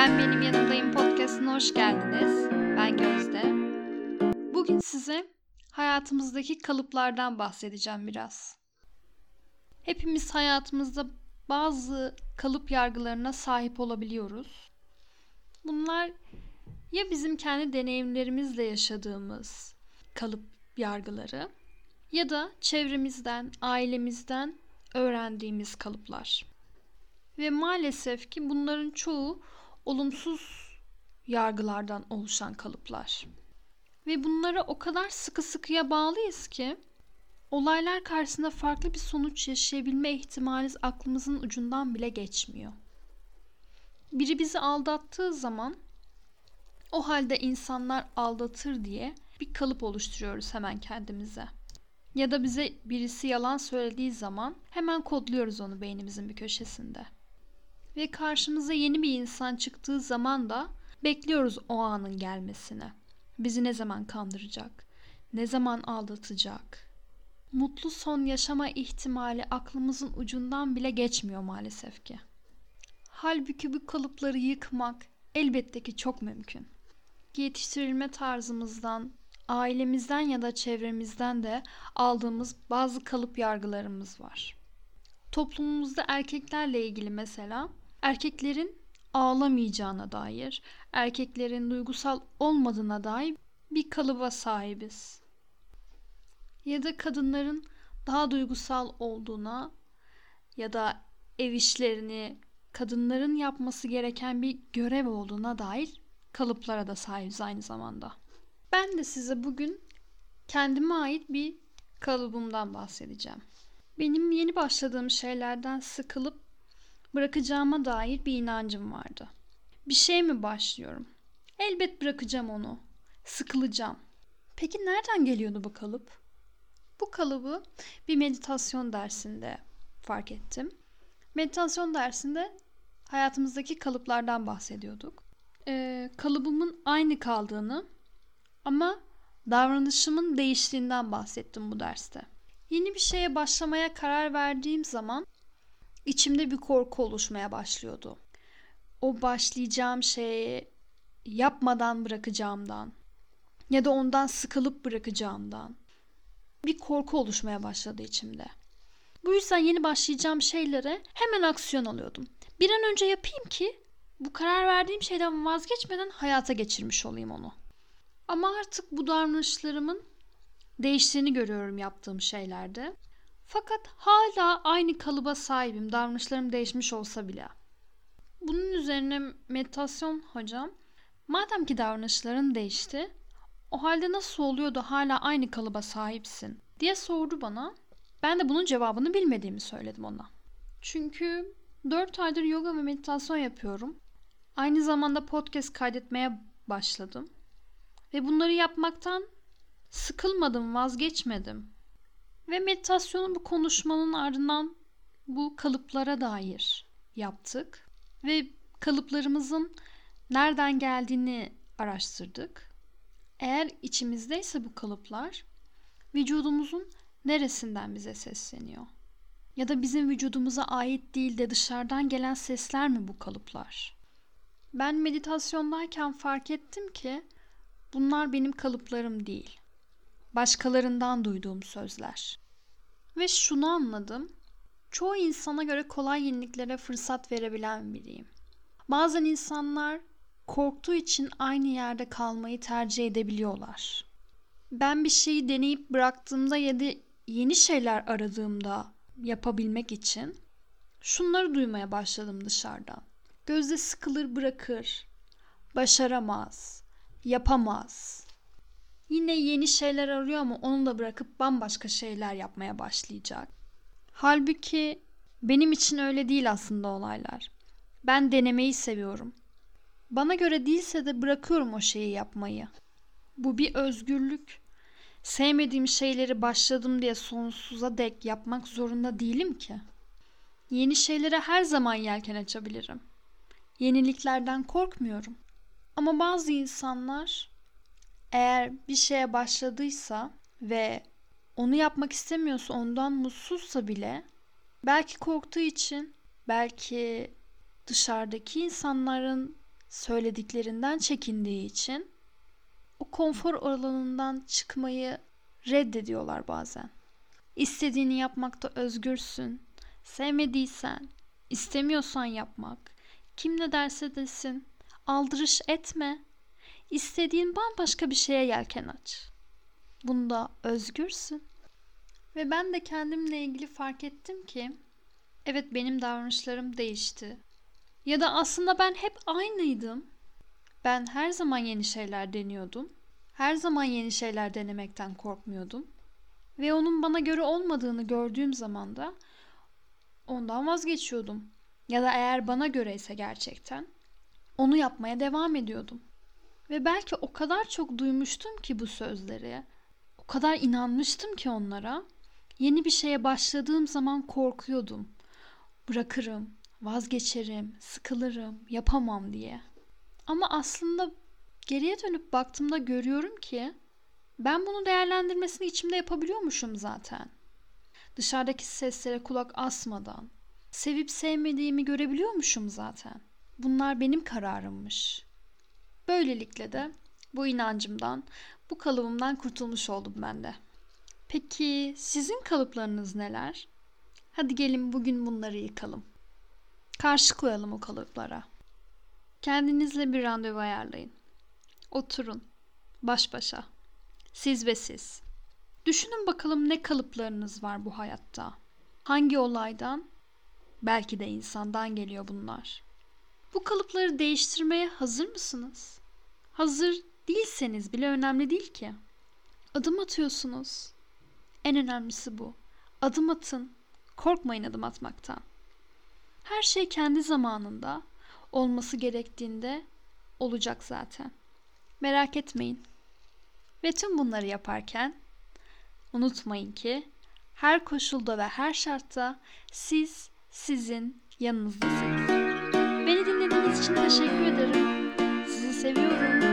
Ben Benim Yanımdayım podcastına hoş geldiniz. Ben Gözde. Bugün size hayatımızdaki kalıplardan bahsedeceğim biraz. Hepimiz hayatımızda bazı kalıp yargılarına sahip olabiliyoruz. Bunlar ya bizim kendi deneyimlerimizle yaşadığımız kalıp yargıları ya da çevremizden, ailemizden öğrendiğimiz kalıplar. Ve maalesef ki bunların çoğu olumsuz yargılardan oluşan kalıplar. Ve bunlara o kadar sıkı sıkıya bağlıyız ki olaylar karşısında farklı bir sonuç yaşayabilme ihtimalimiz aklımızın ucundan bile geçmiyor. Biri bizi aldattığı zaman o halde insanlar aldatır diye bir kalıp oluşturuyoruz hemen kendimize. Ya da bize birisi yalan söylediği zaman hemen kodluyoruz onu beynimizin bir köşesinde. Ve karşımıza yeni bir insan çıktığı zaman da bekliyoruz o anın gelmesini. Bizi ne zaman kandıracak? Ne zaman aldatacak? Mutlu son yaşama ihtimali aklımızın ucundan bile geçmiyor maalesef ki. Halbuki bu kalıpları yıkmak elbette ki çok mümkün. Yetiştirilme tarzımızdan, ailemizden ya da çevremizden de aldığımız bazı kalıp yargılarımız var. Toplumumuzda erkeklerle ilgili mesela erkeklerin ağlamayacağına dair, erkeklerin duygusal olmadığına dair bir kalıba sahibiz. Ya da kadınların daha duygusal olduğuna ya da ev işlerini kadınların yapması gereken bir görev olduğuna dair kalıplara da sahibiz aynı zamanda. Ben de size bugün kendime ait bir kalıbımdan bahsedeceğim. Benim yeni başladığım şeylerden sıkılıp bırakacağıma dair bir inancım vardı. Bir şey mi başlıyorum? Elbet bırakacağım onu. Sıkılacağım. Peki nereden geliyordu bu kalıp? Bu kalıbı bir meditasyon dersinde fark ettim. Meditasyon dersinde hayatımızdaki kalıplardan bahsediyorduk. Ee, kalıbımın aynı kaldığını ama davranışımın değiştiğinden bahsettim bu derste. Yeni bir şeye başlamaya karar verdiğim zaman içimde bir korku oluşmaya başlıyordu. O başlayacağım şeyi yapmadan bırakacağımdan ya da ondan sıkılıp bırakacağımdan bir korku oluşmaya başladı içimde. Bu yüzden yeni başlayacağım şeylere hemen aksiyon alıyordum. Bir an önce yapayım ki bu karar verdiğim şeyden vazgeçmeden hayata geçirmiş olayım onu. Ama artık bu davranışlarımın değiştiğini görüyorum yaptığım şeylerde. Fakat hala aynı kalıba sahibim. Davranışlarım değişmiş olsa bile. Bunun üzerine meditasyon hocam madem ki davranışların değişti o halde nasıl oluyor da hala aynı kalıba sahipsin diye sordu bana. Ben de bunun cevabını bilmediğimi söyledim ona. Çünkü 4 aydır yoga ve meditasyon yapıyorum. Aynı zamanda podcast kaydetmeye başladım. Ve bunları yapmaktan sıkılmadım, vazgeçmedim. Ve meditasyonun bu konuşmanın ardından bu kalıplara dair yaptık. Ve kalıplarımızın nereden geldiğini araştırdık. Eğer içimizdeyse bu kalıplar vücudumuzun neresinden bize sesleniyor? Ya da bizim vücudumuza ait değil de dışarıdan gelen sesler mi bu kalıplar? Ben meditasyondayken fark ettim ki bunlar benim kalıplarım değil başkalarından duyduğum sözler. Ve şunu anladım. Çoğu insana göre kolay yeniliklere fırsat verebilen biriyim. Bazen insanlar korktuğu için aynı yerde kalmayı tercih edebiliyorlar. Ben bir şeyi deneyip bıraktığımda ya da yeni şeyler aradığımda yapabilmek için şunları duymaya başladım dışarıdan. Gözde sıkılır bırakır, başaramaz, yapamaz, Yine yeni şeyler arıyor ama onu da bırakıp bambaşka şeyler yapmaya başlayacak. Halbuki benim için öyle değil aslında olaylar. Ben denemeyi seviyorum. Bana göre değilse de bırakıyorum o şeyi yapmayı. Bu bir özgürlük. Sevmediğim şeyleri başladım diye sonsuza dek yapmak zorunda değilim ki. Yeni şeylere her zaman yelken açabilirim. Yeniliklerden korkmuyorum. Ama bazı insanlar eğer bir şeye başladıysa ve onu yapmak istemiyorsa, ondan mutsuzsa bile belki korktuğu için, belki dışarıdaki insanların söylediklerinden çekindiği için o konfor alanından çıkmayı reddediyorlar bazen. İstediğini yapmakta özgürsün. Sevmediysen, istemiyorsan yapmak, kim ne derse desin, aldırış etme. İstediğin bambaşka bir şeye yelken aç. Bunda özgürsün. Ve ben de kendimle ilgili fark ettim ki evet benim davranışlarım değişti. Ya da aslında ben hep aynıydım. Ben her zaman yeni şeyler deniyordum. Her zaman yeni şeyler denemekten korkmuyordum. Ve onun bana göre olmadığını gördüğüm zaman da ondan vazgeçiyordum. Ya da eğer bana göre ise gerçekten onu yapmaya devam ediyordum. Ve belki o kadar çok duymuştum ki bu sözleri. O kadar inanmıştım ki onlara. Yeni bir şeye başladığım zaman korkuyordum. Bırakırım, vazgeçerim, sıkılırım, yapamam diye. Ama aslında geriye dönüp baktığımda görüyorum ki ben bunu değerlendirmesini içimde yapabiliyormuşum zaten. Dışarıdaki seslere kulak asmadan, sevip sevmediğimi görebiliyormuşum zaten. Bunlar benim kararımmış. Böylelikle de bu inancımdan, bu kalıbımdan kurtulmuş oldum ben de. Peki sizin kalıplarınız neler? Hadi gelin bugün bunları yıkalım. Karşı koyalım o kalıplara. Kendinizle bir randevu ayarlayın. Oturun. Baş başa. Siz ve siz. Düşünün bakalım ne kalıplarınız var bu hayatta. Hangi olaydan? Belki de insandan geliyor bunlar. Bu kalıpları değiştirmeye hazır mısınız? Hazır değilseniz bile önemli değil ki. Adım atıyorsunuz. En önemlisi bu. Adım atın. Korkmayın adım atmaktan. Her şey kendi zamanında olması gerektiğinde olacak zaten. Merak etmeyin. Ve tüm bunları yaparken unutmayın ki her koşulda ve her şartta siz sizin yanınızdasınız. Beni dinlediğiniz için teşekkür ederim. Sizi seviyorum.